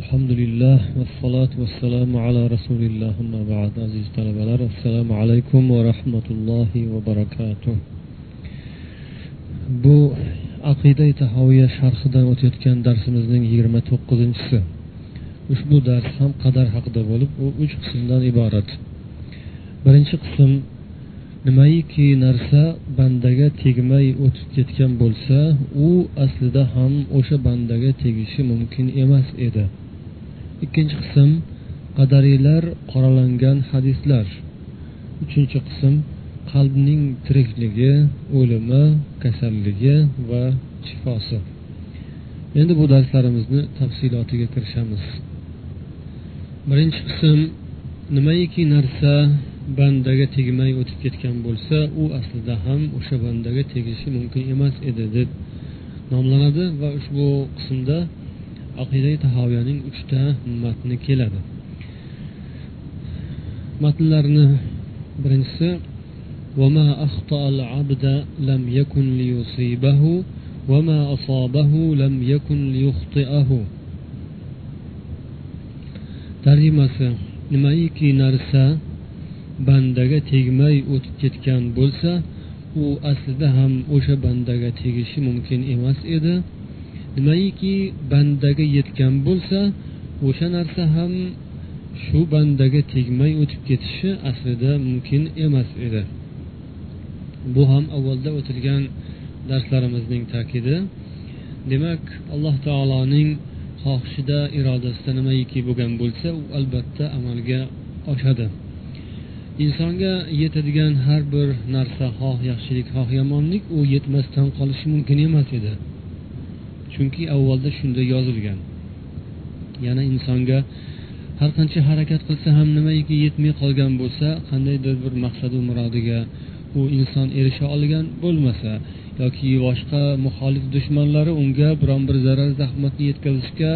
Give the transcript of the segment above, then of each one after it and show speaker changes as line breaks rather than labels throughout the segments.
الحمد لله والصلاة والسلام على رسول الله أما بعد عزيز talabalar assalomu alaykum va rahmatullohi va barakatuh bu aqida tahoviya sharhidan o'tayotgan darsimizning yigirma to'qqizinchisi ushbu dars ham qadar haqida bo'lib u uch qismdan iborat birinchi qism nimaiki narsa bandaga tegmay o'tib ketgan bo'lsa u aslida ham o'sha bandaga tegishi mumkin emas edi Ikkinchi qism qadariylar qoralangan hadislar. Uchinchi qism qalbning tirikligi o'limi kasalligi va shifosi. Endi bu darslarimizni tafsilotiga kirishamiz. Birinchi qism nimaiki narsa bandaga tegmay o'tib ketgan bo'lsa u aslida ham o'sha bandaga tegishi mumkin emas edi deb nomlanadi va ushbu qismda aqida tahoviyaning uchta matni keladi matnlarni birinchisi وما أخطأ العبد لم يكن ليصيبه وما أصابه لم يكن ليخطئه tarjimasi nimaiki narsa bandaga tegmay o'tib ketgan bo'lsa u aslida ham o'sha bandaga tegishi mumkin emas edi Nimaiki bandaga yetgan bo'lsa o'sha narsa ham shu bandaga tegmay o'tib ketishi aslida mumkin emas edi. Bu ham avvalda o'tilgan darslarimizning ta'kidi. Demak alloh taoloning xohishida irodasida nimaiki bo'lgan bo'lsa u albatta amalga oshadi. Insonga yetadigan har bir narsa xoh yaxshilik xoh yomonlik u yetmasdan qolishi mumkin emas edi. Chunki avvalda shunday yozilgan. Yana insonga har qancha harakat qilsa ham nimaiki yetmay qolgan bo'lsa qandaydir bir maqsadu murodiga u inson erisha olgan bo'lmasa yoki boshqa muxolif dushmanlari unga biron bir zarar zahmatni yetkazishga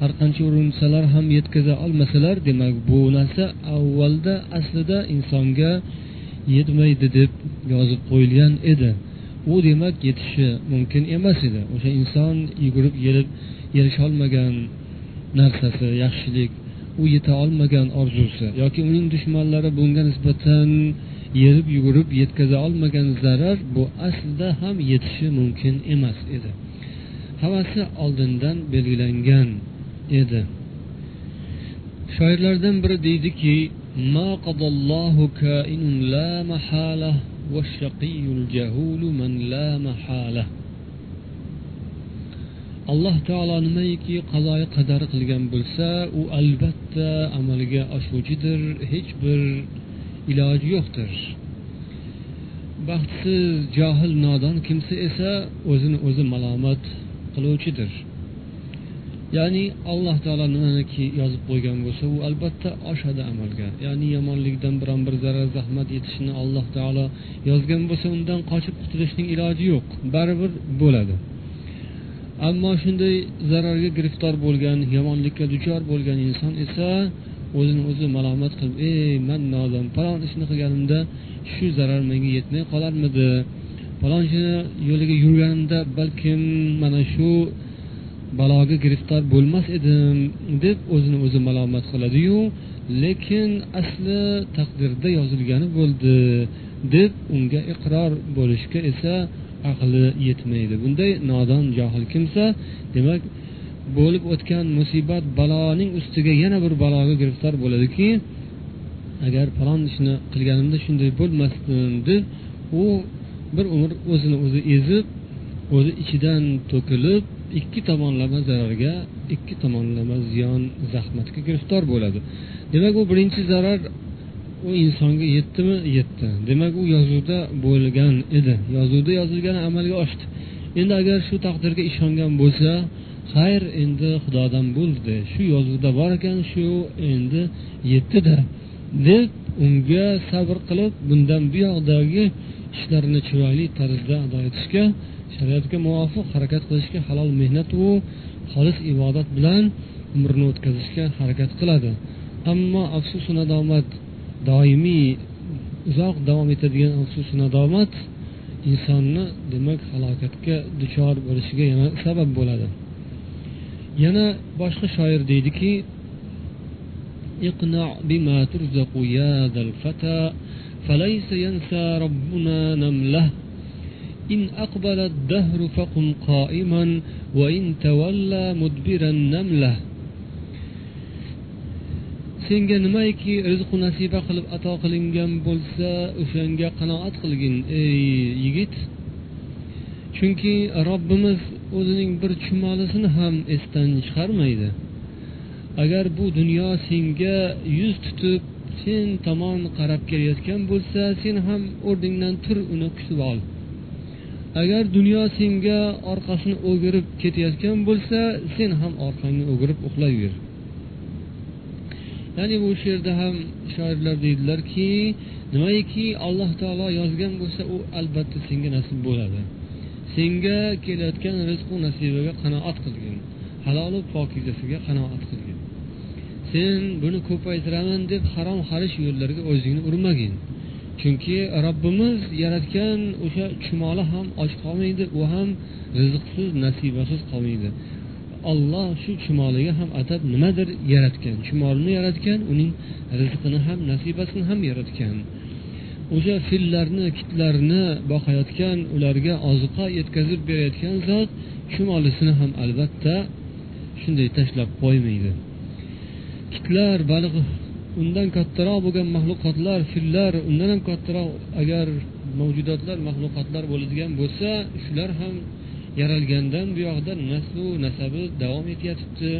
har qancha urinsalar ham yetkaza olmasalar demak bu narsa avvalda aslida insonga yetmaydi deb yozib qo'yilgan edi. U demak yetishi mumkin emas edi. O'sha inson yugurib yelib erisholmagan narsasi yaxshilik u yeta olmagan orzusi yoki uning dushmanlari bunga nisbatan yerib yugurib yetkaza olmagan zarar bu aslida ham yetishi mumkin emas edi. Hammasi oldindan belgilangan edi. Shoirlardan biri deydiki alloh taolo nimaiki qazoyi qadar qilgan bo'lsa u albatta amalga oshuvchidir hech bir iloji yo'qdir. Baxtsiz johil nodon kimsa esa o'zini o'zi malomat qiluvchidir. Ya'ni alloh taolo nimaniki yozib qo'ygan bo'lsa u albatta oshadi amalga. Ya'ni yomonlikdan biron bir zarar zahmat yetishini alloh taolo yozgan bo'lsa undan qochib qutulishning iloji yo'q. Baribir bo'ladi. Ammo shunday zararga giriftor bo'lgan yomonlikka duchor bo'lgan inson esa o'zini o'zi malomat qilib ey man nodon falon ishni qilganimda shu zarar menga yetmay qolarmidi? Falonchini yo'liga yurganimda balkim mana shu baloga giriftor bo'lmas edim deb o'zini o'zi malomat qiladiyu lekin asli taqdirda yozilgani bo'ldi deb unga iqror bo'lishga esa aqli yetmaydi. Bunday nodon johil kimsa demak bo'lib o'tgan musibat baloning ustiga yana bir baloga giriftor bo'ladiki agar falon ishni qilganimda shunday bo'lmasdim deb u bir umr o'zini o'zi ezib o'zi ichidan to'kilib ikki tomonlama zararga ikki tomonlama ziyon zahmatga giriftor bo'ladi. Demak u birinchi zarar u insonga yetdimi? Yetdi. Demak u yozuvda bo'lgan edi. Yozuvda yozilgani amalga oshdi. Endi agar shu taqdirga ishongan bo'lsa xayr endi xudodan bo'ldi shu yozuvda bor ekan shu endi yetdida deb unga sabr qilib bundan buyoqdagi ishlarini chiroyli tarzda ado etishga shariatga muvofiq harakat qilishga halol mehnatu xolis ibodat bilan umrini o'tkazishga harakat qiladi ammo afsusu nadomat doimiy uzoq davom etadigan afsusu nadomat insonni demak halokatga duchor bo'lishiga yana sabab bo'ladi yana boshqa shoir deydiki اقنع بما ترزق يا ذا الفتى فليس ينسى ربنا نمله إن أقبل الدهر فقم قائما وإن تولى مدبرا نمله senga nimaiki rizqu nasiba qilib ato qilingan bo'lsa o'shanga qanoat qilgin ey yigit chunki robbimiz o'zining bir chumolisini ham esdan chiqarmaydi agar bu dunyo senga yuz tutib sen tomon qarab kelayotgan bo'lsa sen ham o'rningdan tur uni kutib ol Agar dunyo senga orqasini o'girib ketayotgan bo'lsa sen ham orqangni o'girib uxlayver. Ya'ni bu she'rda ham shoirlar deydilarki nimaiki alloh taolo yozgan bo'lsa u albatta senga nasib bo'ladi. Senga kelayotgan rizqu nasibaga qanoat qilgin. Halolu pokizasiga qanoat qilgin. Sen buni ko'paytiraman deb harom xarish yo'llarga o'zingni urmagin. Chunki robbimiz yaratgan o'sha chumoli ham och qolmaydi u ham rizqsiz nasibasiz qolmaydi. Olloh shu chumoliga ham atab nimadir yaratgan chumolni yaratgan uning rizqini ham nasibasini ham yaratgan. O'sha fillarni kitlarni boqayotgan ularga oziqa yetkazib berayotgan zot chumolisini ham albatta shunday tashlab qo'ymaydi. Kitlar baliq undan kattaroq bo'lgan maxluqotlar fillar undan ham kattaroq agar mavjudotlar maxluqotlar bo'ladigan bo'lsa shular ham yaralgandan buyog'ida naslu nasabi davom etyotibdi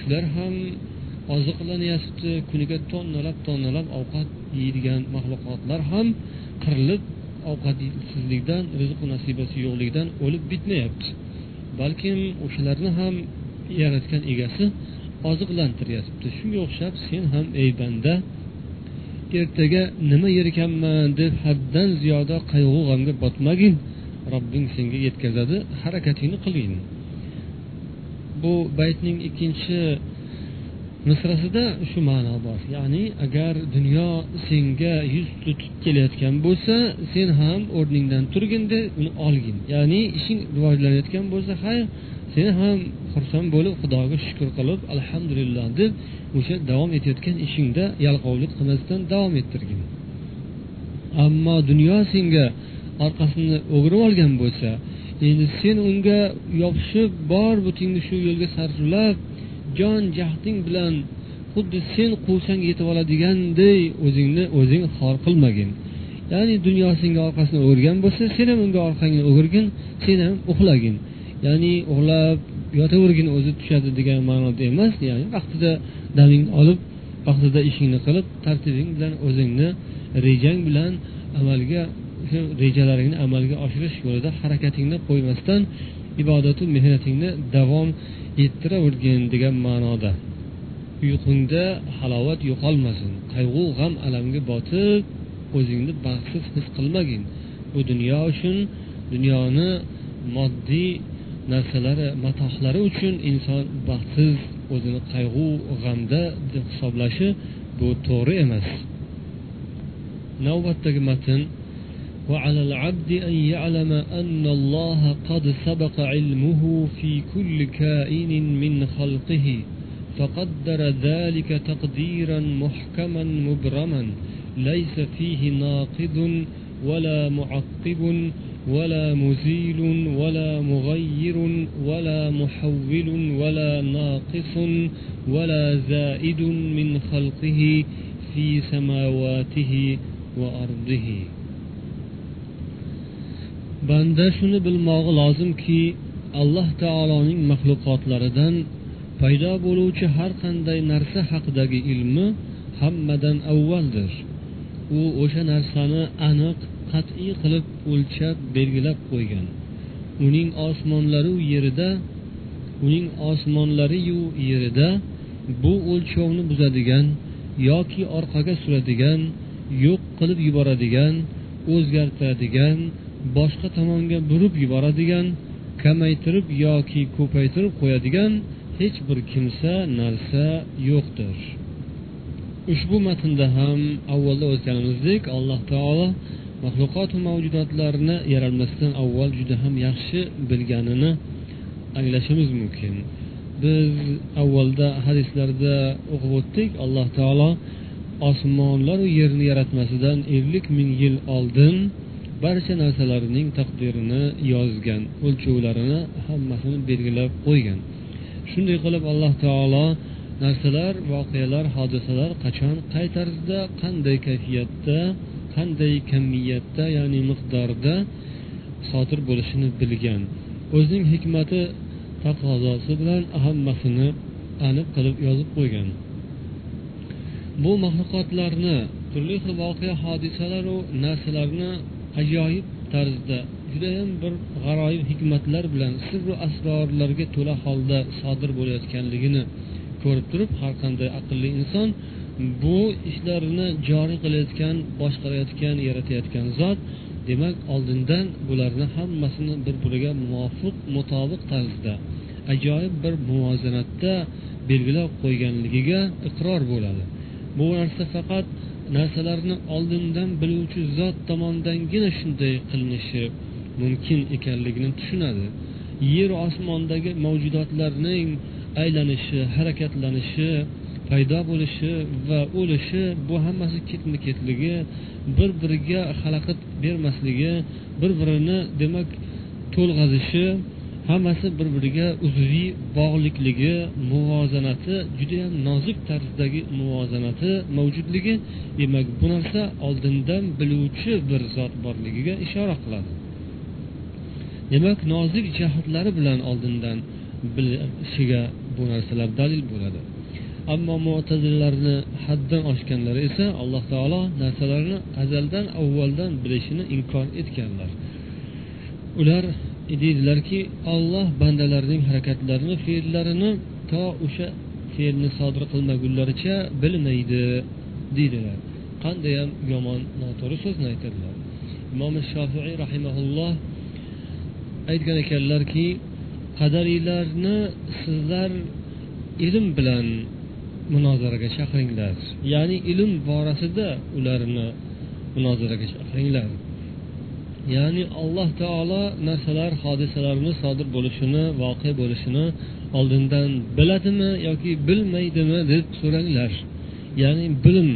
shular ham oziqlanyotibdi kuniga tonnalab tonnalab ovqat yeydigan maxluqotlar ham qirilib ovqatsizlikdan rizqu nasibasi yo'qligidan o'lib bitmayapti. Balkim o'shalarni ham yaratgan egasi oziqlantiryapti. Shunga o'xshab sen ham ey banda ertaga nima yer ekanman deb haddan ziyoda qayg'u g'amga botmagin. Robbing senga yetkazadi harakatingni qilgin. Bu baytning ikkinchi misrasida shu ma'no bor. Ya'ni agar dunyo senga yuz tutib kelayotgan bo'lsa sen ham o'rningdan turgin uni olgin. Ya'ni ishing rivojlanayotgan bo'lsa hay sen ham xursand bo'lib xudoga shukur qilib alhamdulillah deb o'sha davom etayotgan ishingda yalqovlik qilmasdan davom ettirgin. Ammo dunyo senga orqasini o'girib olgan bo'lsa endi sen unga yopishib bor butingni shu yo'lga sarflab jon jahding bilan xuddi sen quvsang yetib oladiganday o'zingni o'zing xor qilmagin. Ya'ni dunyo senga orqasini o'girgan bo'lsa sen ham unga orqangni o'girgin sen ham uxlagin. Ya'ni uxlab yotavergin o'zi tushadi degan ma'noda emas ya'ni vaqtida damingni olib vaqtida ishingni qilib tartibing bilan o'zingni rejang bilan amalga shu rejalaringni amalga oshirish yo'lida harakatingni qo'ymasdan ibodatu mehnatingni davom ettiravergin degan ma'noda. Uyqungda halovat yo'qolmasin qayg'u g'am alamga botib o'zingni baxtsiz his qilmagin. Bu dunyo uchun dunyoni moddiy narsalari matohlari uchun inson baxtsiz o'zini qayg'u g'amda deb hisoblashi bu to'g'ri emas navbatdagi matn وعلى العبد أن يعلم أن الله قد سبق علمه في كل كائن من خلقه فقدر ذلك تقديرا محكما مبرما ليس فيه ناقض ولا معقب ولا مزيل ولا مغير ولا محول ولا ناقص ولا زائد من خلقه في سماواته وأرضه banda shuni bilmog'i lozimki alloh taoloning maxluqotlaridan paydo bo'luvchi har qanday narsa haqidagi ilmi hammadan avvaldir u o'sha narsani aniq qat'iy qilib o'lchab belgilab qo'ygan. Uning osmonlari yerida uning osmonlariyu yerida bu o'lchovni buzadigan yoki orqaga suradigan yo'q qilib yuboradigan o'zgartiradigan boshqa tomonga burib yuboradigan kamaytirib yoki ko'paytirib qo'yadigan hech bir kimsa narsa yo'qdir. Ushbu matnda ham avvalda o'tganimizdek alloh taolo maxluqotu mavjudotlarni yaralmasdan avval juda ham yaxshi bilganini anglashimiz mumkin. Biz avvalda hadislarda o'qib o'tdik alloh taolo osmonlaru yerni yaratmasidan ellik ming yil oldin barcha narsalarning taqdirini yozgan o'lchovlarini hammasini belgilab qo'ygan. Shunday qilib alloh taolo narsalar voqealar hodisalar qachon qay tarzda qanday kayfiyatda qanday kamiyatda ya'ni miqdorda sodir bo'lishini bilgan. O'zining hikmati taqozosi bilan hammasini aniq qilib yozib qo'ygan. Bu maxluqotlarni turli xil voqea hodisalaru narsalarni ajoyib tarzda judayam bir g'aroyib hikmatlar bilan sirru asrorlarga to'la holda sodir bo'layotganligini ko'rib turib har qanday aqlli inson bu ishlarni joriy qilayotgan boshqarayotgan yaratayotgan zot demak oldindan bularni hammasini bir biriga muvofiq mutobiq tarzda ajoyib bir muvozanatda belgilab qo'yganligiga iqror bo'ladi. Bu narsa faqat narsalarni oldindan biluvchi zot tomonidangina shunday qilinishi mumkin ekanligini tushunadi. Yer osmondagi mavjudotlarning aylanishi harakatlanishi paydo bo'lishi va o'lishi bu hammasi ketma ketligi bir biriga xalaqit bermasligi bir birini demak to'lg'azishi hammasi bir biriga uzviy bog'liqligi muvozanati judayam nozik tarzdagi muvozanati mavjudligi. Demak bu narsa oldindan biluvchi bir zot borligiga ishora qiladi. Demak nozik jihatlari bilan oldindan bilishiga bu narsalar dalil bo'ladi. Ammo mo'tazillalarni haddan oshganlari esa alloh taolo narsalarni azaldan avvaldan bilishini inkor etganlar. Ular deydilarki olloh bandalarining harakatlarini fe'llarini to o'sha fe'lni sodir qilmagunlaricha bilmaydi deydilar. Qandayyam yomon noto'g'ri so'zni aytadilar. Imom shofiiy rahimaulloh aytgan ekanlarki qadariylarni sizlar ilm bilan munozaraga chaqiringlar. Ya'ni ilm borasida ularni munozaraga chaqiringlar. Ya'ni alloh taolo narsalar hodisalarni sodir bo'lishini voqea bo'lishini oldindan biladimi yoki bilmaydimi deb so'ranglar. Ya'ni bilim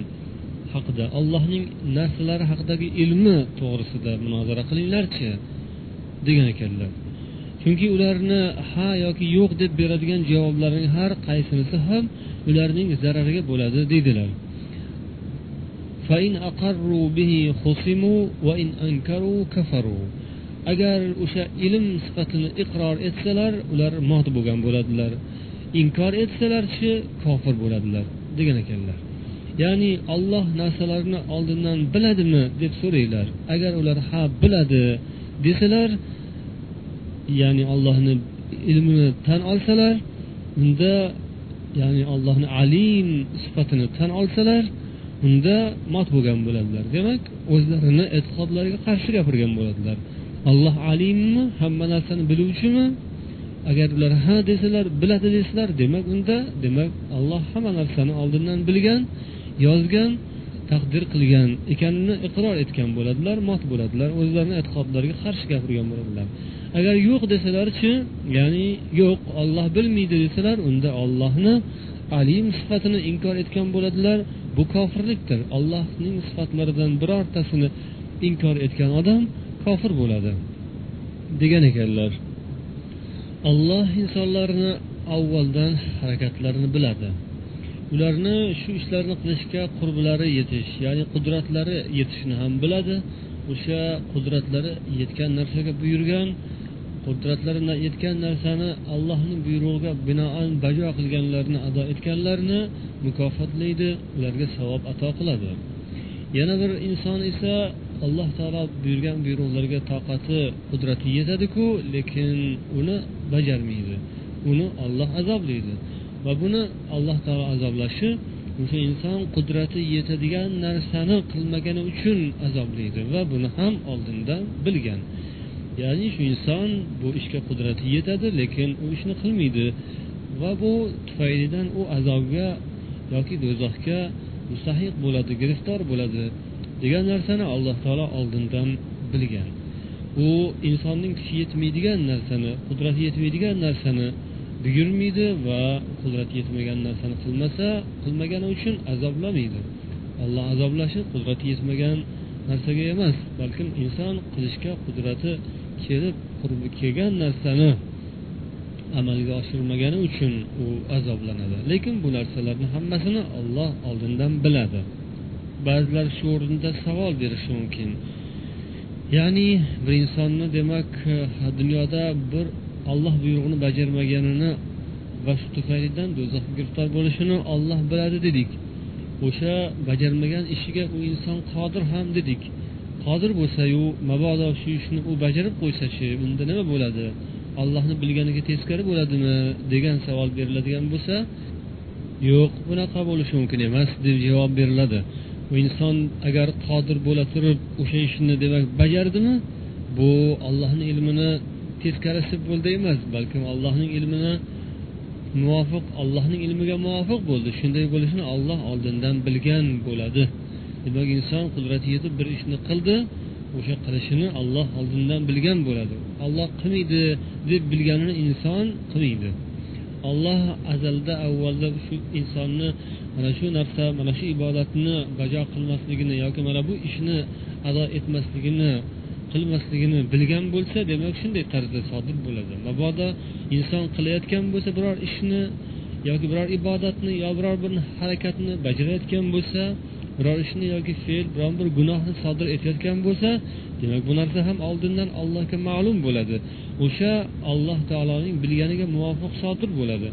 haqida allohning narsalari haqidagi ilmi to'g'risida munozara qilinglarchi degan ekanlar. Chunki ularni ha yoki yo'q deb beradigan javoblarning har qaysinisi ham ularning zarariga bo'ladi deydilar. Agar o'sha ilm sifatini iqror etsalar ular mot bo'lgan bo'ladilar. Inkor etsalarchi kofir bo'ladilar degan ekanlar. Ya'ni olloh narsalarni oldindan biladimi deb so'ranglar agar ular ha biladi desalar ya'ni ollohni ilmini tan olsalar unda ya'ni allohni alim sifatini tan olsalar unda mot bo'lgan bo'ladilar. Demak o'zlarini e'tiqodlariga qarshi gapirgan bo'ladilar. Alloh alimmi hamma narsani biluvchimi? Agar ular ha desalar biladi desalar demak unda demak alloh hamma narsani oldindan bilgan yozgan taqdir qilgan ekanini iqror etgan bo'ladilar mot bo'ladilar o'zlarini e'tiqodlariga qarshi gapirgan bo'ladilar. Agar yo'q desalarchi ya'ni yo'q olloh bilmaydi desalar unda ollohni alim sifatini inkor etgan bo'ladilar. Bu kofirlikdir. Allohning sifatlaridan birortasini inkor etgan odam kofir bo'ladi. Degan ekanlar. Olloh insonlarni avvaldan harakatlarini biladi. Ularni shu ishlarni qilishga qurblari yetish ya'ni qudratlari yetishini ham biladi. O'sha qudratlari yetgan narsaga buyurgan qudratlari yetgan narsani allohning buyrug'iga binoan bajo qilganlarni ado etganlarni mukofotlaydi ularga savob ato qiladi. Yana bir inson esa alloh taolo buyurgan buyruqlarga toqati qudrati yetadiku lekin uni bajarmaydi. Uni olloh azoblaydi. Va buni alloh taolo azoblashi o'sha inson qudrati yetadigan narsani qilmagani uchun azoblaydi va buni ham oldindan bilgan. Ya'ni shu inson bu ishga qudrati yetadi lekin u ishni qilmaydi va bu tufaylidan u azobga yoki do'zaxga mustahiq bo'ladi giriftor bo'ladi degan narsani alloh taolo oldindan bilgan. U insonning kuchi yetmaydigan narsani qudrati yetmaydigan narsani buyurmaydi va qudrati yetmagan narsani qilmasa qilmagani uchun azoblamaydi alloh azoblashi qudrati yetmagan narsaga emas balkim inson qilishga qudrati kelib qurbi kelgan narsani amalga oshirmagani uchun u azoblanadi. Lekin bu narsalarni hammasini olloh oldindan biladi. Ba'zilar shu o'rinda savol berishi mumkin. Ya'ni bir insonni demak dunyoda bir olloh buyrug'ini bajarmaganini va shu tufaylidan do'zaxga giriftor bo'lishini olloh biladi dedik. O'sha bajarmagan ishiga u inson qodir ham dedik. Qodir bo'lsayu mabodo shu ishni u bajarib qo'ysachi unda nima bo'ladi? Ollohni bilganiga teskari bo'ladimi degan savol beriladigan bo'lsa yo'q bunaqa bo'lishi mumkin emas deb javob beriladi. U inson agar qodir bo'la turib o'sha ishni demak bajardimi? Bu ollohni ilmini teskarisi bo'ldi emas balkim allohning ilmini muvofiq allohning ilmiga muvofiq bo'ldi. Shunday bo'lishini olloh oldindan bilgan bo'ladi. Demak inson qudrati yetib bir ishni qildi o'sha qilishini olloh oldindan bilgan bo'ladi. Olloh qilmaydi deb bilganini inson qilmaydi. Olloh azalda avvalda shu insonni mana shu narsa mana shu ibodatni bajo qilmasligini yoki mana bu ishni ado etmasligini qilmasligini bilgan bo'lsa demak shunday tarzda sodir bo'ladi. Mabodo inson qilayotgan bo'lsa biror ishni yoki biror ibodatni yo biror bir harakatni bajarayotgan bo'lsa biror ishni yoki fe'l biron bir gunohni sodir etayotgan bo'lsa demak bu narsa ham oldindan allohga ma'lum bo'ladi. O'sha alloh taoloning bilganiga muvofiq sodir bo'ladi.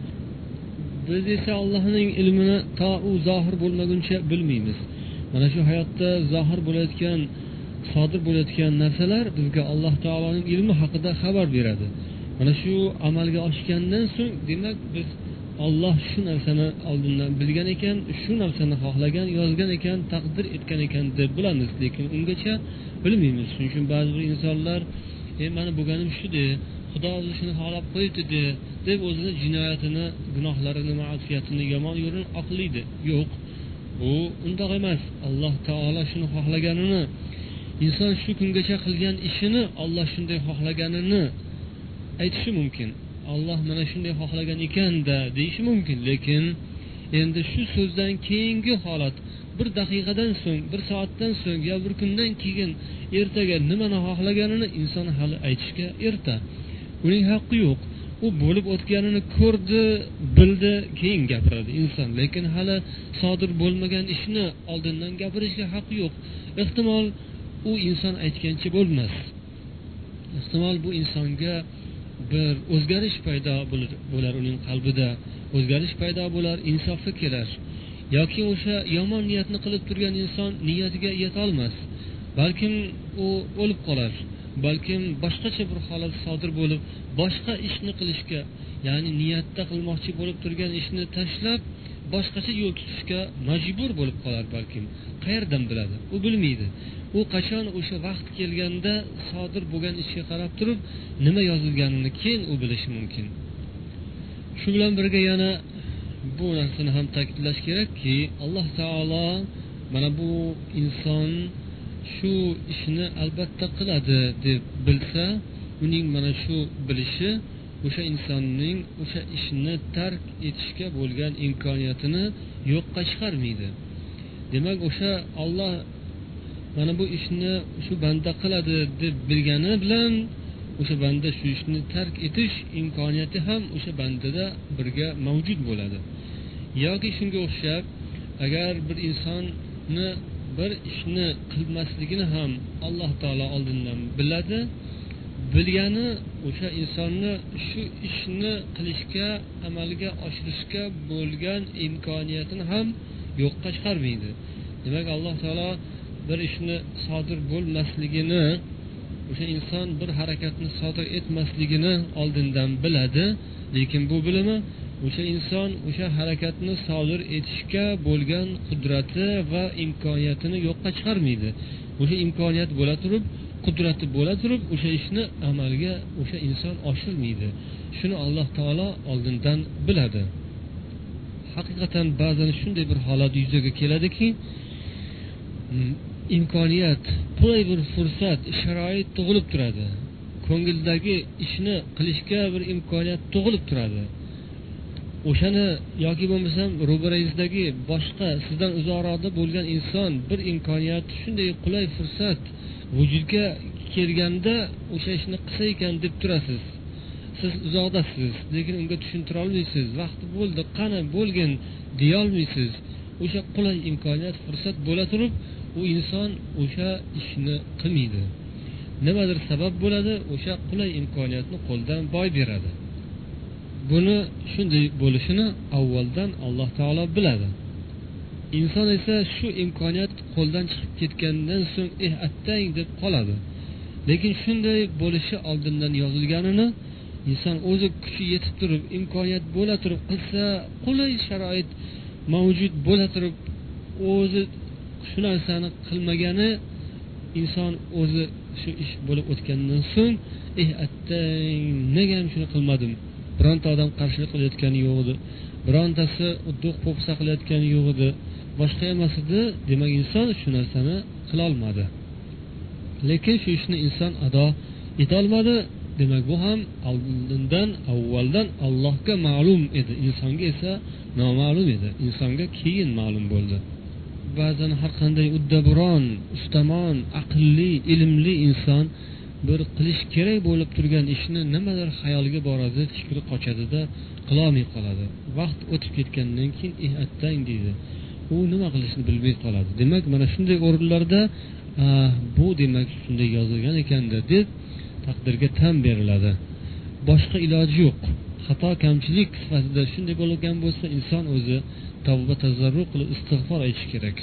Biz esa allohning ilmini to u zohir bo'lmaguncha bilmaymiz. Mana shu hayotda zohir bo'layotgan sodir bo'layotgan narsalar bizga alloh taoloning ilmi haqida xabar beradi. Mana shu amalga oshgandan so'ng demak biz olloh shu narsani oldindan bilgan ekan shu narsani xohlagan yozgan ekan taqdir etgan ekan deb bilamiz. Lekin ungacha bilmaymiz. Shuning uchun ba'zi bir insonlar e mani bo'lganim shude xudo o'zi shuni xohlab qo'yibdidi deb o'zini jinoyatini gunohlarini ma'siyatini yomon yo'lini oqlaydi yo'q. Bu undoq emas. Alloh taolo shuni xohlaganini inson shu kungacha qilgan ishini olloh shunday xohlaganini aytishi mumkin. Olloh mana shunday xohlagan ekanda deyishi mumkin. Lekin endi shu so'zdan keyingi holat bir daqiqadan so'ng bir soatdan so'ng yo bir kundan keyin ertaga nimani xohlaganini inson hali aytishga erta. Uning haqqi yo'q. U bo'lib o'tganini ko'rdi bildi keyin gapiradi inson. Lekin hali sodir bo'lmagan ishni oldindan gapirishga haqqi yo'q. Ehtimol u inson aytgancha bo'lmas. Ehtimol bu insonga bir o'zgarish paydo bo'lar uning qalbida. O'zgarish paydo bo'lar insofi kelar. Yoki o'sha yomon niyatni qilib turgan inson niyatiga yetolmas balkim u o'lib qolar. Balkim boshqacha bir holat sodir bo'lib boshqa ishni qilishga ya'ni niyatda qilmoqchi bo'lib turgan ishni tashlab boshqacha yo'l tutishga majbur bo'lib qolar balkim. Qayerdan biladi? U bilmaydi. U qachon o'sha vaqt kelganda sodir bo'lgan ishga qarab turib nima yozilganini keyin u bilishi mumkin. Shu bilan birga yana bu narsani ham ta'kidlash kerakki alloh taolo mana bu inson shu ishni albatta qiladi deb bilsa uning mana shu bilishi o'sha insonning o'sha ishni tark etishga bo'lgan imkoniyatini yo'qqa chiqarmaydi. Demak o'sha olloh mana bu ishni shu banda qiladi deb bilgani bilan o'sha banda shu ishni tark etish imkoniyati ham o'sha bandada birga mavjud bo'ladi. Yoki shunga o'xshab agar bir insonni bir ishni qilmasligini ham alloh taolo oldindan biladi bilgani o'sha insonni shu ishni qilishga amalga oshirishga bo'lgan imkoniyatini ham yo'qqa chiqarmaydi demak alloh taolo bir ishni sodir bo'lmasligini o'sha inson bir harakatni sodir etmasligini oldindan biladi. Lekin bu bilimi o'sha inson o'sha harakatni sodir etishga bo'lgan qudrati va imkoniyatini yo'qqa chiqarmaydi. O'sha imkoniyat bo'la turib qudrati bo'la turib o'sha ishni amalga o'sha inson oshirmaydi. Shuni alloh taolo oldindan biladi. Haqiqatan ba'zan shunday bir holat yuzaga keladiki imkoniyat qulay bir fursat sharoit tug'ilib turadi. Ko'ngildagi ishni qilishga bir imkoniyat tug'ilib turadi. O'shani yoki bo'lmasam ro'barangizdagi boshqa sizdan uzoqroqda bo'lgan inson bir imkoniyat shunday qulay fursat vujudga kelganda o'sha ishni qilsa ekan deb turasiz. Siz uzoqdasiz lekin unga tushuntira olmaysiz. Vaqti bo'ldi qani bo'lgin deyolmaysiz o'sha qulay imkoniyat fursat bo'la turib u inson o'sha ishni qilmaydi. Nimadir sabab bo'ladi o'sha qulay imkoniyatni qo'ldan boy beradi. Buni shunday bo'lishini avvaldan alloh taolo biladi. Inson esa shu imkoniyat qo'ldan chiqib ketgandan so'ng eh attang deb qoladi. Lekin shunday bo'lishi oldindan yozilganini inson o'zi kuchi yetib turib imkoniyat bo'la turib qilsa qulay sharoit mavjud bo'la turib o'zi shu narsani qilmagani inson o'zi shu ish bo'lib o'tgandan so'ng eh attang nega ham shuni qilmadim bironta odam qarshilik qilayotgani yo'q edi. Birontasi udduq po'pisa qilayotgani yo'q edi. Boshqa emas edi. Demak inson shu narsani qilolmadi lekin shu ishni inson ado etolmadi demak bu ham oldindan avvaldan allohga ma'lum edi. Insonga esa noma'lum edi. Insonga keyin ma'lum bo'ldi. Ba'zan har qanday uddaburon ustamon aqlli ilmli inson bir qilish kerak bo'lib turgan ishni nimadir xayoliga boradi fikri qochadida qilolmay qoladi. Vaqt o'tib ketgandan keyin eh attang deydi. U nima qilishni bilmay qoladi. Demak mana shunday o'rinlarda ah, bu demak shunday yozilgan ekanda deb taqdirga tan beriladi. Boshqa iloji yo'q. Xato kamchilik sifatida shunday bo'lgan bo'lsa inson o'zi tavba tazarru qilib istig'for aytish kerak.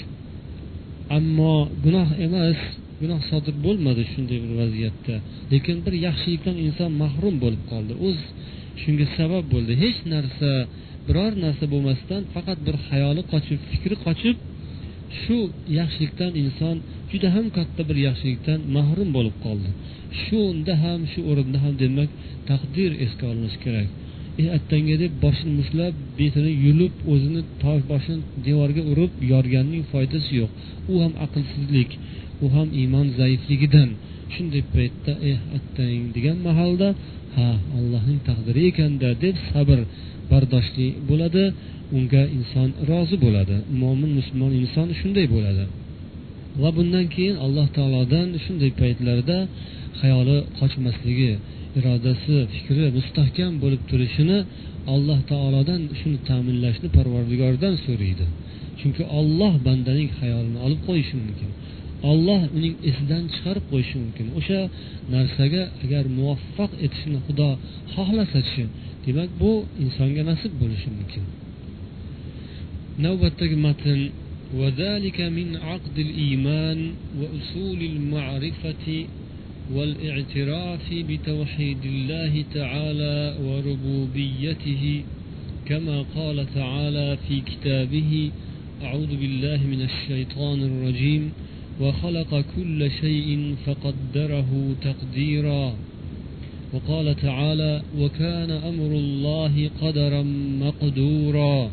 Ammo gunoh emas gunoh sodir bo'lmadi shunday bir vaziyatda. Lekin bir yaxshilikdan inson mahrum bo'lib qoldi. O'z shunga sabab bo'ldi. Hech narsa biror narsa bo'lmasdan faqat bir xayoli qochib fikri qochib shu yaxshilikdan inson juda ham katta bir yaxshilikdan mahrum bo'lib qoldi. Shunda ham shu o'rinda ham demak taqdir esga olinishi kerak. Eh, attanga deb boshini mushtlab betini yulib o'zini boshini devorga urib yorganning foydasi yo'q. U ham aqlsizlik u ham iymon zaifligidan. Shunday paytda eh attang degan mahalda ha allohning taqdiri ekanda deb sabr bardoshli bo'ladi unga inson rozi bo'ladi. Mo'min musulmon inson shunday bo'ladi. Va bundan keyin alloh taolodan shunday paytlarda xayoli qochmasligi irodasi fikri mustahkam bo'lib turishini alloh taolodan shuni ta'minlashni parvardigordan so'raydi chunki olloh bandaning xayolini olib qo'yishi mumkin olloh uning esidan chiqarib qo'yishi mumkin o'sha narsaga agar muvaffaq etishni xudo xohlasachi demak bu insonga nasib bo'lishi mumkin navbatdagi matn وذلك من عقد الإيمان وأصول المعرفة والإعتراف بتوحيد الله تعالى وربوبيته كما قال تعالى في كتابه أعوذ بالله من الشيطان الرجيم وخلق كل شيء فقدره تقديرا. وقال تعالى وكان أمر الله قدرا مقدورا.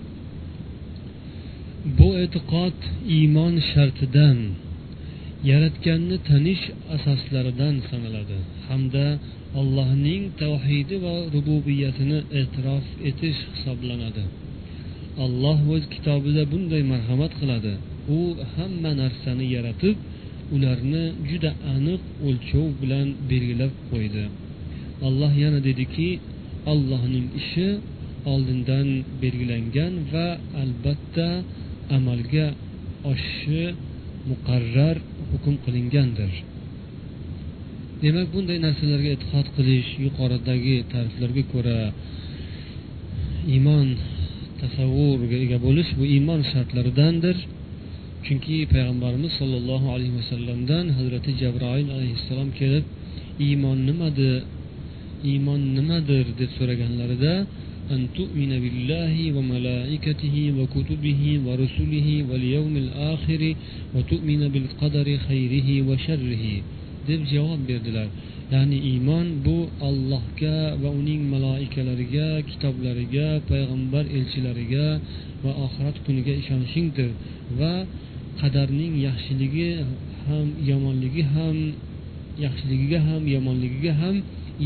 bu e'tiqod iymon shartidan yaratganni tanish asoslaridan sanaladi hamda allohning tavhidi va rububiyatini e'tirof etish hisoblanadi. Alloh o'z kitobida bunday marhamat qiladi. U hamma narsani yaratib ularni juda aniq o'lchov bilan belgilab qo'ydi. Alloh yana dediki allohning ishi oldindan belgilangan va albatta amalga oshishi muqarrar hukm qilingandir. Demak bunday narsalarga e'tiqod qilish yuqoridagi ta'riflarga ko'ra iymon tasavvurga ega bo'lish bu iymon shartlaridandir. Chunki payg'ambarimiz sollallohu alayhi vasallamdan hazrati jabroil alayhissalom kelib iymon nimadi? Iymon nimadir? deb so'raganlarida أن تؤمن بالله وملائكته وكتبه ورسله واليوم الآخر وتؤمن بالقدر خيره وشره deb javob berdilar ya'ni iymon bu allohga va uning maloikalariga kitoblariga payg'ambar elchilariga va oxirat kuniga ishonishingdir va qadarning yaxshiligi ham yomonligi ham yaxshiligiga ham yomonligiga ham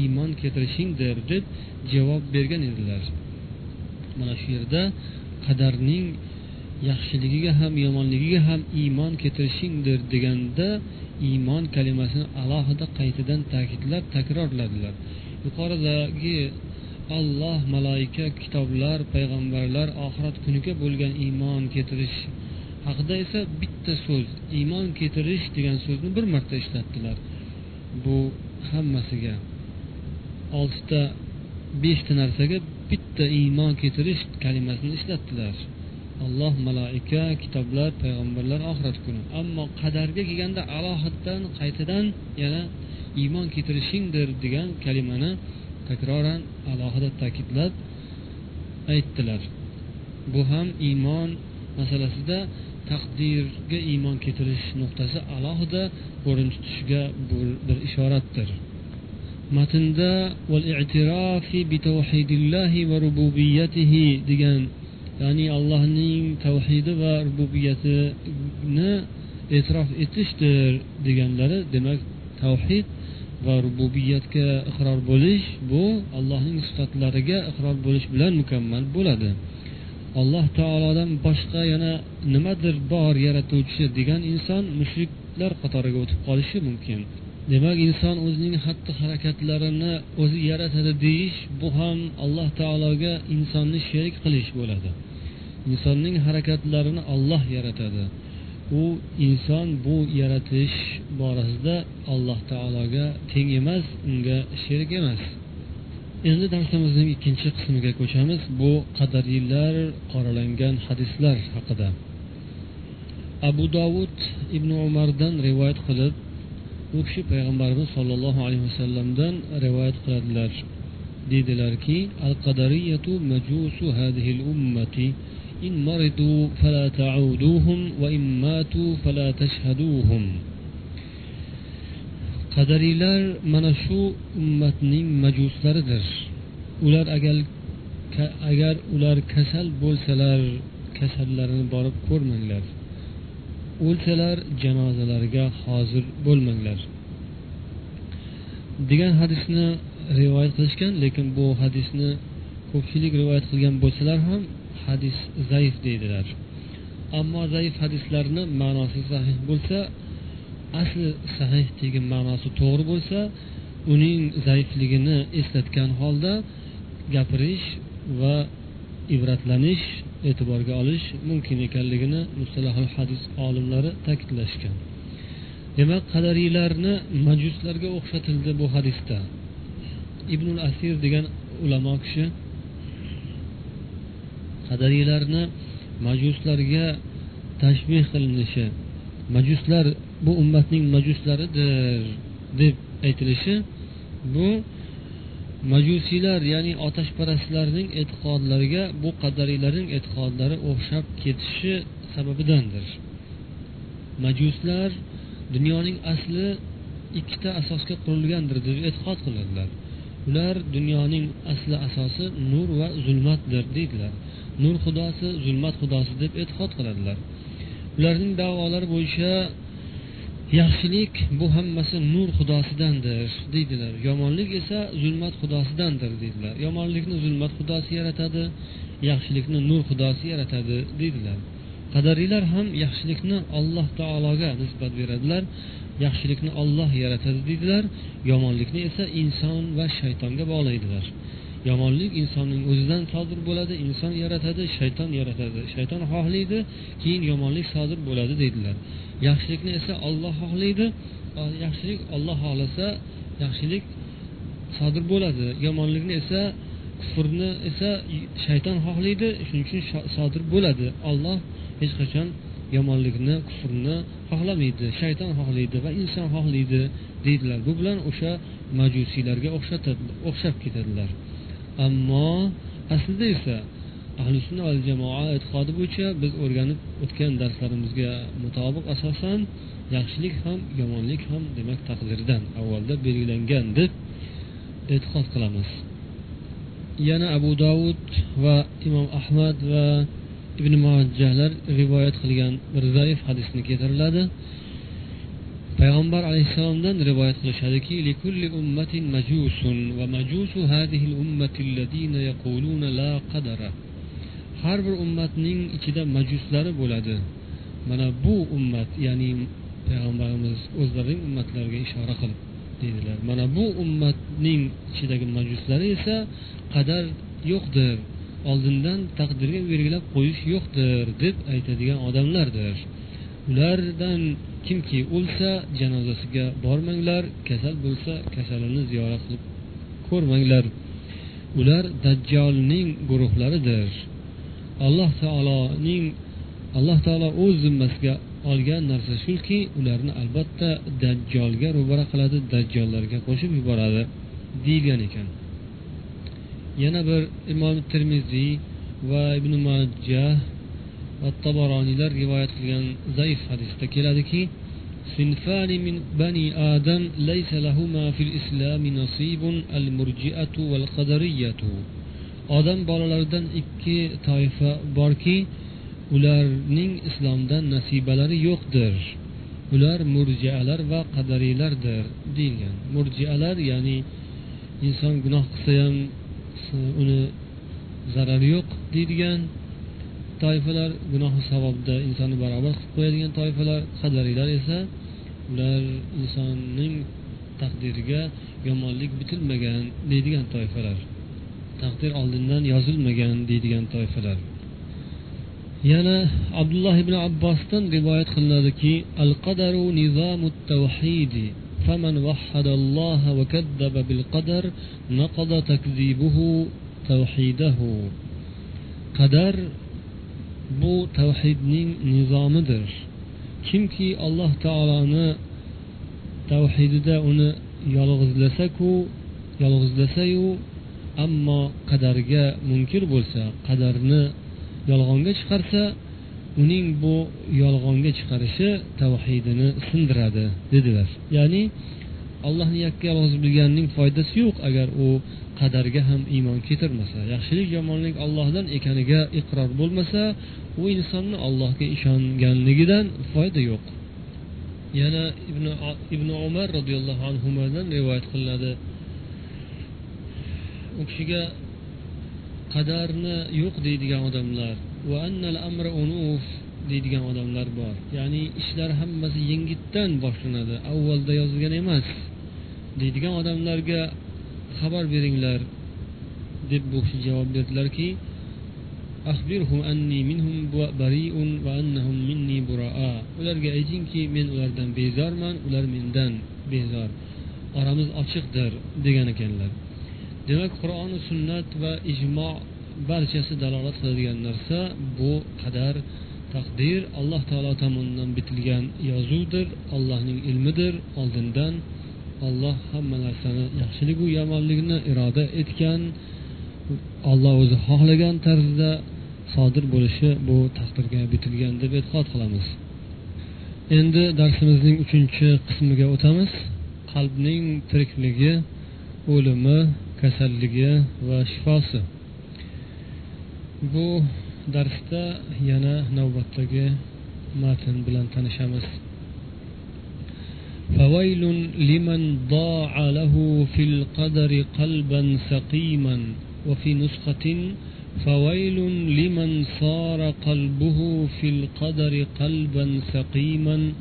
iymon keltirishingdir deb javob bergan edilar. Mana shu yerda qadarning yaxshiligiga ham yomonligiga ham iymon keltirishingdir deganda iymon kalimasini alohida qaytadan ta'kidlab takrorladilar. Yuqoridagi olloh maloika kitoblar payg'ambarlar oxirat kuniga bo'lgan iymon keltirish haqida esa bitta so'z iymon keltirish degan so'zni bir marta ishlatdilar. Bu hammasiga oltita beshta narsaga bitta iymon keltirish kalimasini ishlatdilar. Alloh maloika kitoblar payg'ambarlar oxirat kuni. Ammo qadarga kelganda alohiddan qaytadan yana iymon keltirishingdir degan kalimani takroran alohida ta'kidlab aytdilar. Bu ham iymon masalasida taqdirga iymon keltirish nuqtasi alohida o'rin tutishiga bir ishoratdir. Matnda degan ya'ni allohning tavhidi va rububiyatini e'tirof etishdir deganlari demak tavhid va rububiyatga iqror bo'lish bu allohning sifatlariga iqror bo'lish bilan mukammal bo'ladi. Alloh taolodan boshqa yana nimadir bor yaratuvchi degan inson mushriklar qatoriga o'tib qolishi mumkin. Demak inson o'zining xatti harakatlarini o'zi yaratadi deyish bu ham alloh taologa insonni sherik qilish bo'ladi. Insonning harakatlarini olloh yaratadi. U inson bu yaratish borasida alloh taologa teng emas unga sherik emas. Endi darsimizning ikkinchi qismiga ko'chamiz. Bu qadariylar qoralangan hadislar haqida. Abu dovud ibn umardan rivoyat qilib u kishi payg'ambarimiz sollallohu alayhi vasallamdan rivoyat qiladilar deydilarki al qadariyatu majusu hadhihi ummati إن مرضوا فلا تعودوهم وإن ماتوا فلا تشهدوهم qadariylar mana shu ummatning majuslaridir ular agar agar ular kasal bo'lsalar kasallarini borib ko'rmanglar o'lsalar janozalariga hozir bo'lmanglar. Degan hadisni rivoyat qilishgan lekin bu hadisni ko'pchilik rivoyat qilgan bo'lsalar ham hadis zaif deydilar. Ammo zaif hadislarni ma'nosi sahih bo'lsa asli sahih degan ma'nosi to'g'ri bo'lsa uning zaifligini eslatgan holda gapirish va ibratlanish e'tiborga olish mumkin ekanligini mustalahul hadis olimlari ta'kidlashgan. Demak qadariylarni majuslarga o'xshatildi bu hadisda. Ibnul asir degan ulamo kishi qadariylarni majuslarga tashbeh qilinishi majuslar bu ummatning majuslaridir deb aytilishi bu majusiylar ya'ni otashparastlarning e'tiqodlariga bu qadariylarning e'tiqodlari o'xshab ketishi sababidandir. Majuslar dunyoning asli ikkita asosga qurilgandir deb e'tiqod qiladilar. Ular dunyoning asli asosi nur va zulmatdir deydilar. Nur xudosi zulmat xudosi deb e'tiqod qiladilar. Ularning davolari bo'yicha yaxshilik bu hammasi nur xudosidandir deydilar. Yomonlik esa zulmat xudosidandir deydilar. Yomonlikni zulmat xudosi yaratadi yaxshilikni nur xudosi yaratadi deydilar. Qadariylar ham yaxshilikni alloh taologa nisbat beradilar yaxshilikni olloh yaratadi deydilar. Yomonlikni esa inson va shaytonga bog'laydilar. Yomonlik insonning o'zidan sodir bo'ladi inson yaratadi shayton yaratadi. Shayton xohlaydi keyin yomonlik sodir bo'ladi deydilar. Yaxshilikni esa olloh xohlaydi yaxshilik olloh xohlasa yaxshilik sodir bo'ladi. Yomonlikni esa kufrni esa shayton xohlaydi shuning uchun sodir bo'ladi. Olloh hech qachon yomonlikni kufrni xohlamaydi. Shayton xohlaydi va inson xohlaydi deydilar. Bu bilan o'sha majusiylarga o'xshab ketadilar. Ammo aslida esa ahli sunna val jamoa e'tiqodi bo'yicha biz o'rganib o'tgan darslarimizga mutobiq asosan yaxshilik ham yomonlik ham demak taqdirdan avvalda belgilangan deb e'tiqod qilamiz. Yana abu dovud va imom ahmad va ibn mojahlar rivoyat qilgan bir zaif hadisni keltiriladi. Payg'ambar alayhissalomdan rivoyat qilishadiki har bir ummatning ichida majuslari bo'ladi. Mana bu ummat ya'ni payg'ambarimiz o'zlarining ummatlariga ishora qilib deydilar. Mana bu ummatning ichidagi majuslari esa qadar yo'qdir oldindan taqdirga belgilab qo'yish yo'qdir deb aytadigan odamlardir. Ulardan kimki o'lsa janozasiga bormanglar kasal bo'lsa kasalini ziyorat qilib ko'rmanglar. Ular dajjolning guruhlaridir. Alloh taoloning alloh taolo o'z zimmasiga olgan narsa shuki ularni albatta dajjolga ro'bara qiladi dajjollarga qo'shib yuboradi deyilgan ekan. Yana bir imom termiziy va ibn majah va taboroniylar rivoyat qilgan zaif hadisda keladiki صنفان من بني آدم ليس لهما في الإسلام نصيب المرجئة والقدرية odam bolalaridan ikki toifa borki ularning islomdan nasibalari yo'qdir ular murjialar va qadariylardir deyilgan murjialar ya'ni inson gunoh qilsa ham uni zarari yo'q deydigan toifalar gunohi savobda insonni barobar qilib qo'yadigan toifalar qadariylar esa ular insonning taqdiriga yomonlik bitilmagan deydigan toifalar taqdir oldindan yozilmagan deydigan toifalar yana abdulloh ibn abbosdan rivoyat qilinadiki al qadaru nizomu tavhidi فمن وحد الله وكذب بالقدر نقض تكذيبه توحيده qadar bu tavhidning nizomidir. Kimki alloh taoloni tavhidida uni yolg'izlasaku yolg'izlasayu ammo qadarga munkir bo'lsa qadarni yolg'onga chiqarsa uning bu yolg'onga chiqarishi tavhidini sindiradi dedilar. Ya'ni allohni yakka rozi bilganning foydasi yo'q agar u qadarga ham iymon keltirmasa. Yaxshilik yomonlik ollohdan ekaniga iqror bo'lmasa u insonni allohga ishonganligidan foyda yo'q. Yana ibn ibn umar roziyallohu anhudan rivoyat qilinadi. U kishiga qadarni yo'q deydigan odamlar deydigan odamlar bor. Ya'ni ishlar hammasi yengitdan boshlanadi. Avvalda yozilgan emas. Deydigan odamlarga xabar beringlar deb bu kishi javob berdilarki ularga aytingki men ulardan bezorman ular mendan bezor. Oramiz ochiqdir degan ekanlar. Demak qur'oni sunnat va ijmo barchasi dalolat qiladigan narsa bu qadar taqdir alloh taolo tomonidan bitilgan yozuvdir allohning ilmidir oldindan olloh hamma narsani yaxshiligu yomonlikni iroda etgan olloh o'zi xohlagan tarzda sodir bo'lishi bu taqdirga bitilgan deb e'tiqod qilamiz. Endi darsimizning uchinchi qismiga o'tamiz. Qalbning tirikligi o'limi kasalligi va shifosi. Bu darsda yana navbatdagi matn bilan tanishamiz. فويل لمن ضاع له في القدر قلبا سقيما وفي نسخة فويل لمن صار قلبه في القدر قلبا سقيما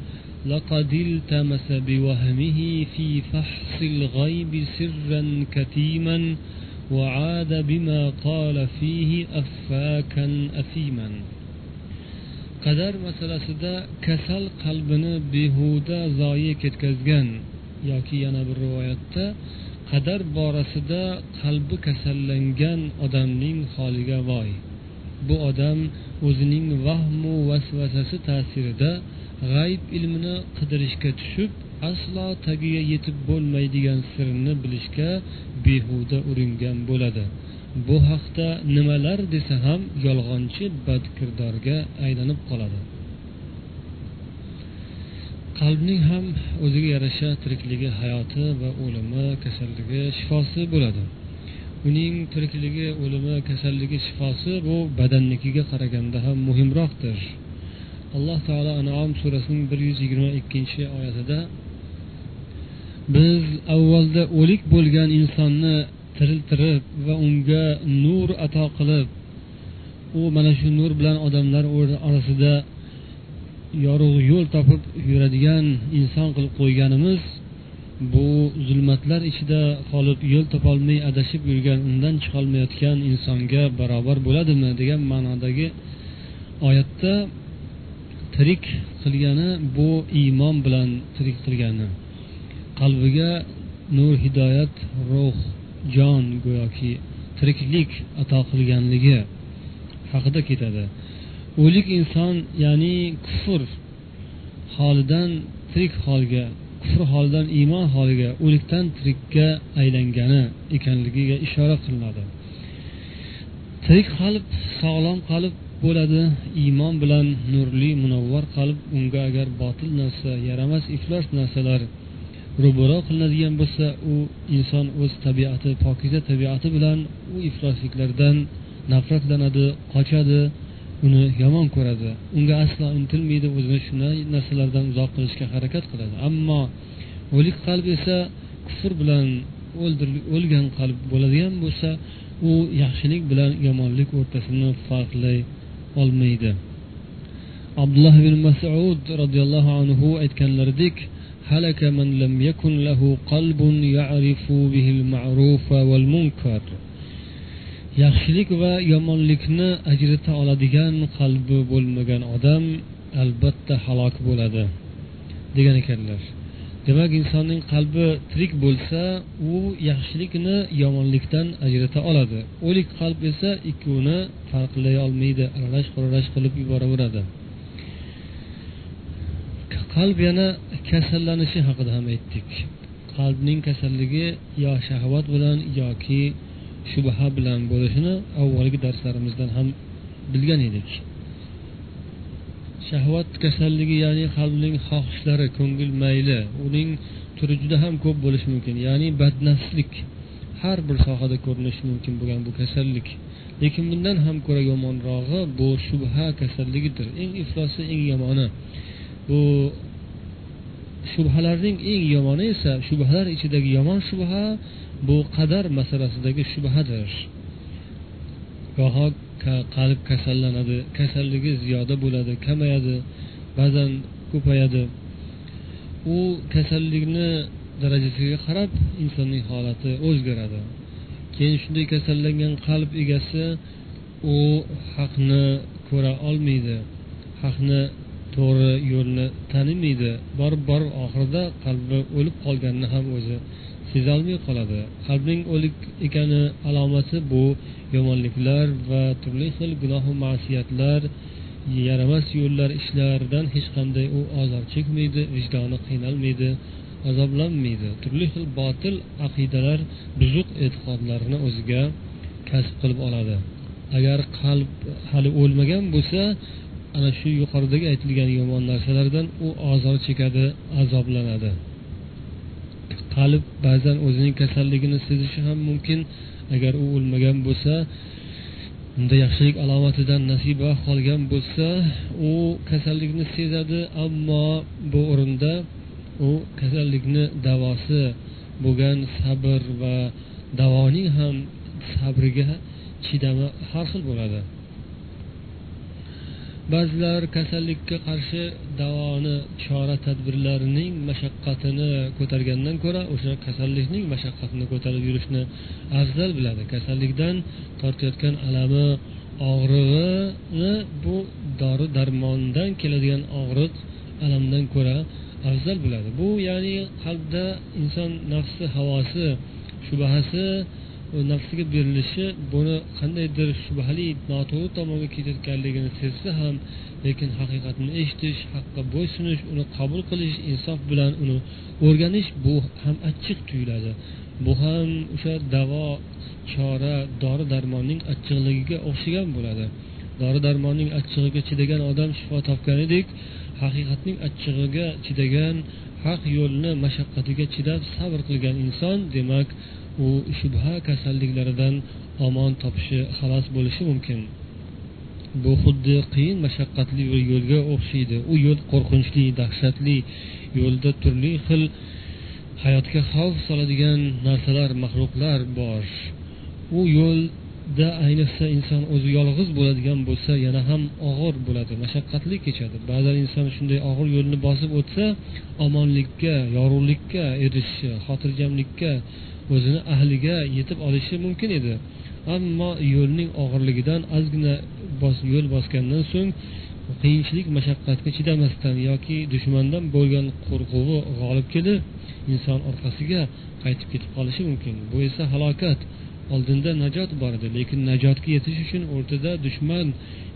لقد التمس بوهمه في فحص الغيب سرا كتيما. وعاد بما قال فيه أفاكا أثيما. Qadar masalasida kasal qalbini behuda zoyi ketkazgan yoki yana bir rivoyatda qadar borasida qalbi kasallangan odamning holiga voy. Bu odam o'zining vahmu vasvasasi ta'sirida g'ayb ilmini qidirishga tushib aslo tagiga yetib bo'lmaydigan sirni bilishga behuda uringan bo'ladi. Bu haqda nimalar desa ham yolg'onchi badkirdorga aylanib qoladi. Qalbning ham o'ziga yarasha tirikligi hayoti va o'limi kasalligi shifosi bo'ladi. Uning tirikligi o'limi kasalligi shifosi bu badannikiga qaraganda ham muhimroqdir. Alloh taolo anom surasining bir yuz yigirma ikkinchi oyatida biz avvalda o'lik bo'lgan insonni tiriltirib va unga nur ato qilib u mana shu nur bilan odamlar orasida yorug' yo'l topib yuradigan inson qilib qo'yganimiz bu zulmatlar ichida qolib yo'l topolmay adashib yurgan undan chiqolmayotgan insonga barobar bo'ladimi degan ma'nodagi oyatda tirik qilgani bu iymon bilan tirik qilgani. Qalbiga nur hidoyat ruh jon go'yoki tiriklik ato qilganligi haqida ketadi. O'lik inson ya'ni kufr holidan tirik holga kufr holidan iymon holiga o'likdan tirikka aylangani ekanligiga ishora qilinadi. Tirik qalb sog'lom qalb bo'ladi iymon bilan nurli munavvar qalb unga agar botil narsa yaramas iflos narsalar ro'baro qilinadigan bo'lsa u inson o'z tabiati pokiza tabiati bilan u iflosliklardan nafratlanadi qochadi uni yomon ko'radi. Unga aslo intilmaydi o'zini shunday narsalardan uzoq qilishga harakat qiladi. Ammo o'lik qalb esa kufr bilan o'lgan qalb bo'ladigan bo'lsa u yaxshilik bilan yomonlik o'rtasini farqlay olmaydi. Abdulloh ibn masud roziyallohu anhu aytganlaridek هلك من لم يكن له قلب يعرف به المعروف والمنكر yaxshilik va yomonlikni ajrata oladigan qalbi bo'lmagan odam albatta halok bo'ladi degan ekanlar demak insonning qalbi tirik bo'lsa u yaxshilikni yomonlikdan ajrata oladi o'lik qalb esa ikkovini farqlay olmaydi aralash quralash qilib yuboraveradi Qalb yana kasallanishi haqida ham aytdik. Qalbning kasalligi yo shahvat bilan yoki shubha bilan bo'lishini avvalgi darslarimizdan ham bilgan edik. Shahvat kasalligi ya'ni qalbning xohishlari ko'ngil mayli uning turi juda ham ko'p bo'lishi mumkin ya'ni badnafslik har bir sohada ko'rinishi mumkin bo'lgan bu kasallik. Lekin bundan ham ko'ra yomonrog'i bu shubha kasalligidir. Eng iflosi eng yomoni bu shubhalarning eng yomoni esa shubhalar ichidagi yomon shubha bu qadar masalasidagi shubhadir. Goho qalb kasallanadi kasalligi ziyoda bo'ladi kamayadi ba'zan ko'payadi. U kasallikni darajasiga qarab insonning holati o'zgaradi. Keyin shunday kasallangan qalb egasi u haqni ko'ra olmaydi haqni to'g'ri yo'lni tanimaydi borib borib oxirida qalbi o'lib qolganini ham o'zi sezolmay qoladi. Qalbning o'lik ekani alomati bu yomonliklar va turli xil gunohu masiyatlar yaramas yo'llar ishlardan hech qanday u azob chekmaydi vijdoni qiynalmaydi azoblanmaydi. Turli xil botil aqidalar buzuq e'tiqodlarni o'ziga kasb qilib oladi. Agar qalb hali o'lmagan bo'lsa ana shu yuqoridagi aytilgan yomon narsalardan u ozor chekadi azoblanadi. Qalb ba'zan o'zining kasalligini sezishi ham mumkin. Agar u o'lmagan bo'lsa unda yaxshilik alomatidan nasiba qolgan bo'lsa u kasallikni sezadi ammo bu o'rinda u kasallikni davosi bo'lgan sabr va davoning ham sabriga chidami har xil bo'ladi. Ba'zilar kasallikka qarshi davoni chora tadbirlarining mashaqqatini ko'targandan ko'ra o'sha kasallikning mashaqqatini ko'tarib yurishni afzal biladi. Kasallikdan tortayotgan alami og'rig'ini bu dori darmondan keladigan og'riq alamdan ko'ra afzal biladi. Bu ya'ni qalbda inson nafsi havosi shubhasi nafsiga berilishi buni qandaydir shubhali noto'g'ri tomonga ketayotganligini sezsa ham lekin haqiqatni eshitish haqqa bo'ysunish uni qabul qilish insof bilan uni o'rganish bu ham achchiq tuyuladi. Bu ham o'sha davo chora dori darmonning achchiqligiga o'xshagan bo'ladi. Dori darmonning achchig'iga chidagan odam shifo topganidek haqiqatning achchig'iga chidagan haq yo'lni mashaqqatiga chidab sabr qilgan inson demak u shubha kasalliklaridan omon topishi xalos bo'lishi mumkin. Bu xuddi qiyin mashaqqatli bir yo'lga o'xshaydi. U yo'l qo'rqinchli dahshatli yo'lda turli xil hayotga xavf soladigan narsalar maxluqlar bor. U yo'l da ayniqsa inson o'zi yolg'iz bo'ladigan bo'lsa yana ham og'ir bo'ladi mashaqqatli kechadi. Ba'zan inson shunday og'ir yo'lni bosib o'tsa omonlikka yorug'likka erishishi xotirjamlikka o'zini ahliga yetib olishi mumkin edi. Ammo yo'lning og'irligidan ozgina yo'l bosgandan so'ng qiyinchilik mashaqqatga chidamasdan yoki dushmandan bo'lgan qo'rquvi g'olib kelib inson orqasiga qaytib ketib qolishi mumkin. Bu esa halokat. Oldinda najot bor edi. Lekin najotga yetish uchun o'rtada dushman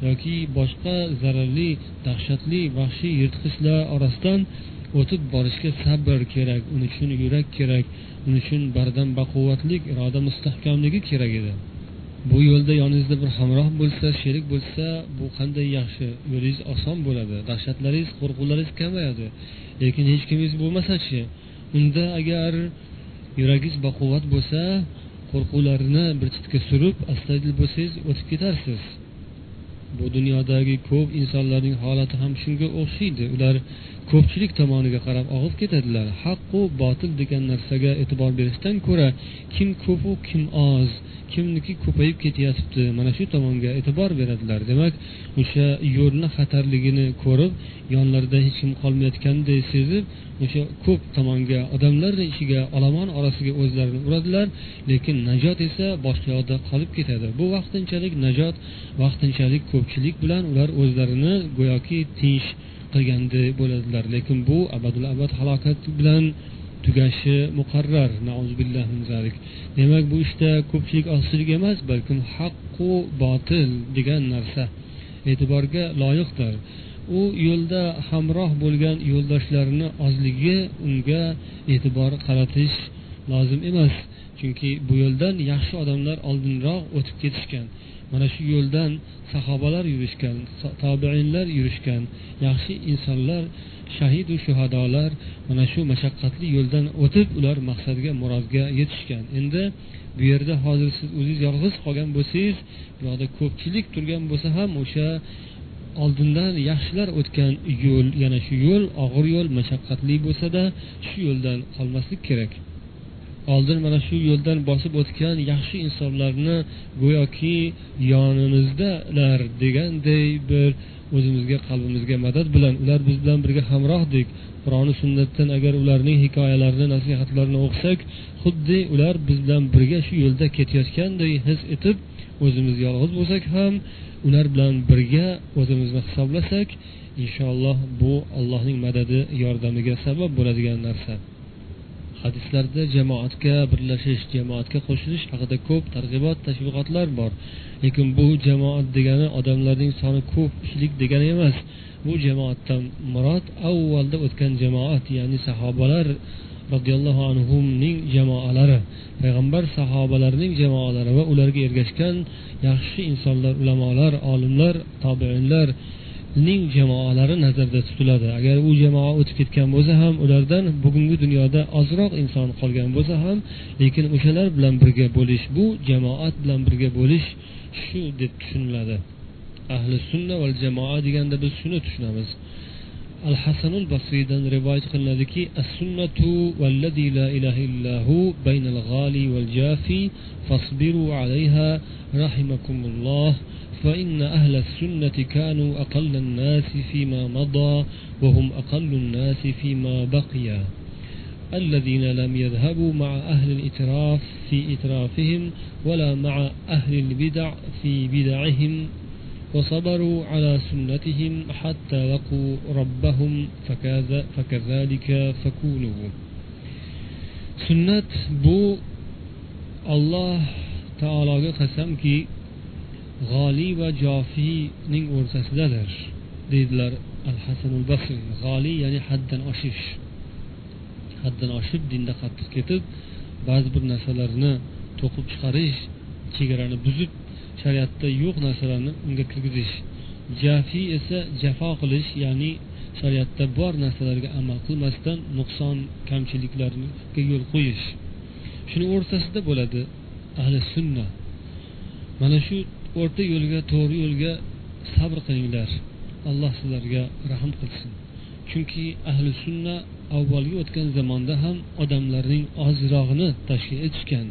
yoki boshqa zararli dahshatli vahshiy yirtqichlar orasidan o'tib borishga sabr kerak uning uchun yurak kerak uning uchun bardam baquvvatlik iroda mustahkamligi kerak edi. Bu yo'lda yoningizda bir hamroh bo'lsa sherik bo'lsa bu qanday yaxshi yo'lingiz oson bo'ladi dahshatlaringiz qo'rquvlaringiz kamayadi. Lekin hech kimingiz bo'lmasachi unda agar yuragingiz baquvvat bo'lsa qo'rquvlarni bir chetga surib astoydil bo'lsangiz o'tib ketarsiz. Bu dunyodagi ko'p insonlarning holati ham shunga o'xshaydi. Ular ko'pchilik tomoniga qarab og'ib ketadilar. Haqu botil degan narsaga e'tibor berishdan ko'ra kim ko'pu kim oz kimniki ko'payib ketyapti mana shu tomonga e'tibor beradilar. Demak o'sha yo'lni xatarligini ko'rib yonlarida hech kim qolmayotganday sezib o'sha ko'p tomonga odamlarni ichiga olomon orasiga o'zlarini uradilar lekin najot esa boshqa yoqda qolib ketadi. Bu vaqtinchalik najot vaqtinchalik ko'pchilik bilan ular o'zlarini go'yoki tinch qilganday bo'ladilar. Lekin bu abadul abad halokat bilan tugashi muqarrar. Demak bu ishda ko'pchilik ozchilik emas balkim haqqu botil degan narsa e'tiborga loyiqdir. U yo'lda hamroh bo'lgan yo'ldoshlarini ozligi unga e'tibor qaratish lozim emas. Chunki bu yo'ldan yaxshi odamlar oldinroq o'tib ketishgan. Mana shu yo'ldan sahobalar yurishgan tobeinlar yurishgan yaxshi insonlar shahidu shuhadolar mana shu mashaqqatli yo'ldan o'tib ular maqsadga murodga yetishgan. Endi bu yerda hozir siz o'zingiz yolg'iz qolgan bo'lsangiz bu yoqda ko'pchilik turgan bo'lsa ham o'sha oldindan yaxshilar o'tgan yo'l yana shu yo'l og'ir yo'l mashaqqatli bo'lsada shu yo'ldan qolmaslik kerak. Oldin mana shu yo'ldan bosib o'tgan yaxshi insonlarni go'yoki yonimizdalar deganday bir o'zimizga qalbimizga madad bilan ular biz bilan birga hamrohdek qur'oni sunnatdan agar ularning hikoyalarini nasihatlarini o'qisak xuddi ular biz bilan birga shu yo'lda ketayotganday his etib o'zimiz yolg'iz bo'lsak ham ular bilan birga o'zimizni hisoblasak inshaalloh bu allohning madadi yordamiga sabab bo'ladigan narsa. Hadislarda jamoatga birlashish jamoatga qo'shilish haqida ko'p targ'ibot tashviqotlar bor. Lekin bu jamoat degani odamlarning soni ko'pchilik degani emas. Bu jamoatdan murod avvalda o'tgan jamoat ya'ni sahobalar roziyallohu anhuning jamoalari payg'ambar sahobalarining jamoalari va ularga ergashgan yaxshi insonlar ulamolar olimlar tobeinlar ning jamoalari nazarda tutiladi. Agar u jamoa o'tib ketgan bo'lsa ham ulardan bugungi dunyoda ozroq inson qolgan bo'lsa ham lekin o'shalar bilan birga bo'lish bu jamoat bilan birga bo'lish shu deb tushuniladi. Ahli sunna va jamoa deganda biz shuni tushunamiz. Al hasanul basriydan rivoyat qilinadiki as sunnatu vallazi la ilaha illahu baynal g'ali val jafi fasbiru alayha rahimakumulloh. فإن أهل السنة كانوا أقل الناس فيما مضى وهم أقل الناس فيما بقي. الذين لم يذهبوا مع أهل الإتراف في إترافهم ولا مع أهل البدع في بدعهم وصبروا على سنتهم حتى لقوا ربهم فكذلك فكونوا. سنة بو الله تعالى قسمك g'oliy va jofiyning o'rtasidadir deydilar al hasanul basriy g'oliy ya'ni haddan oshish. Haddan oshib dinda qattiq ketib ba'zi bir narsalarni to'qib chiqarish chegarani buzib shariatda yo'q narsalarni unga kirgizish jafiy esa jafo qilish ya'ni shariatda bor narsalarga amal qilmasdan nuqson kamchiliklarga yo'l qo'yish. Shuni o'rtasida bo'ladi ahli sunna mana shu o'rta yo'lga to'g'ri yo'lga sabr qilinglar. Alloh sizlarga rahm qilsin. Chunki ahli sunna avvalgi o'tgan zamonda ham odamlarning ozrog'ini tashkil etishgan.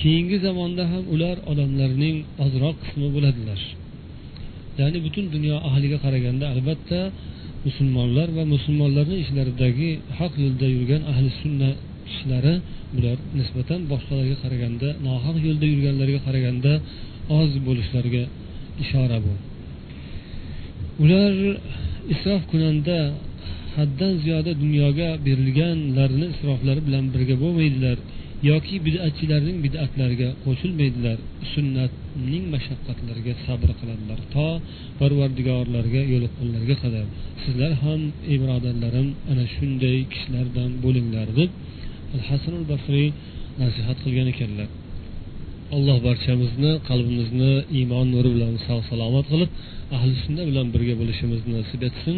Keyingi zamonda ham ular odamlarning ozroq qismi bo'ladilar. Ya'ni butun dunyo ahliga qaraganda albatta musulmonlar va musulmonlarni ichlaridagi haq yo'lda yurgan ahli sunna kishilari bular nisbatan boshqalarga qaraganda nohaq yo'lda yurganlarga qaraganda oz bo'lishlariga ishora bu. Ular isrof kunanda haddan ziyoda dunyoga berilganlarini isroflari bilan birga bo'lmaydilar yoki bidatchilarning bidatlariga qo'shilmaydilar sunnatning mashaqqatlariga sabr qiladilar to parvardigorlarga yo'liqqunlariga qadar. Sizlar ham ey birodarlarim ana shunday kishilardan bo'linglar deb al hasanul basriy nasihat qilgan ekanlar. Alloh barchamizni qalbimizni iymon nuri bilan sog' salomat qilib ahli sunna bilan birga bo'lishimizni nasib etsin.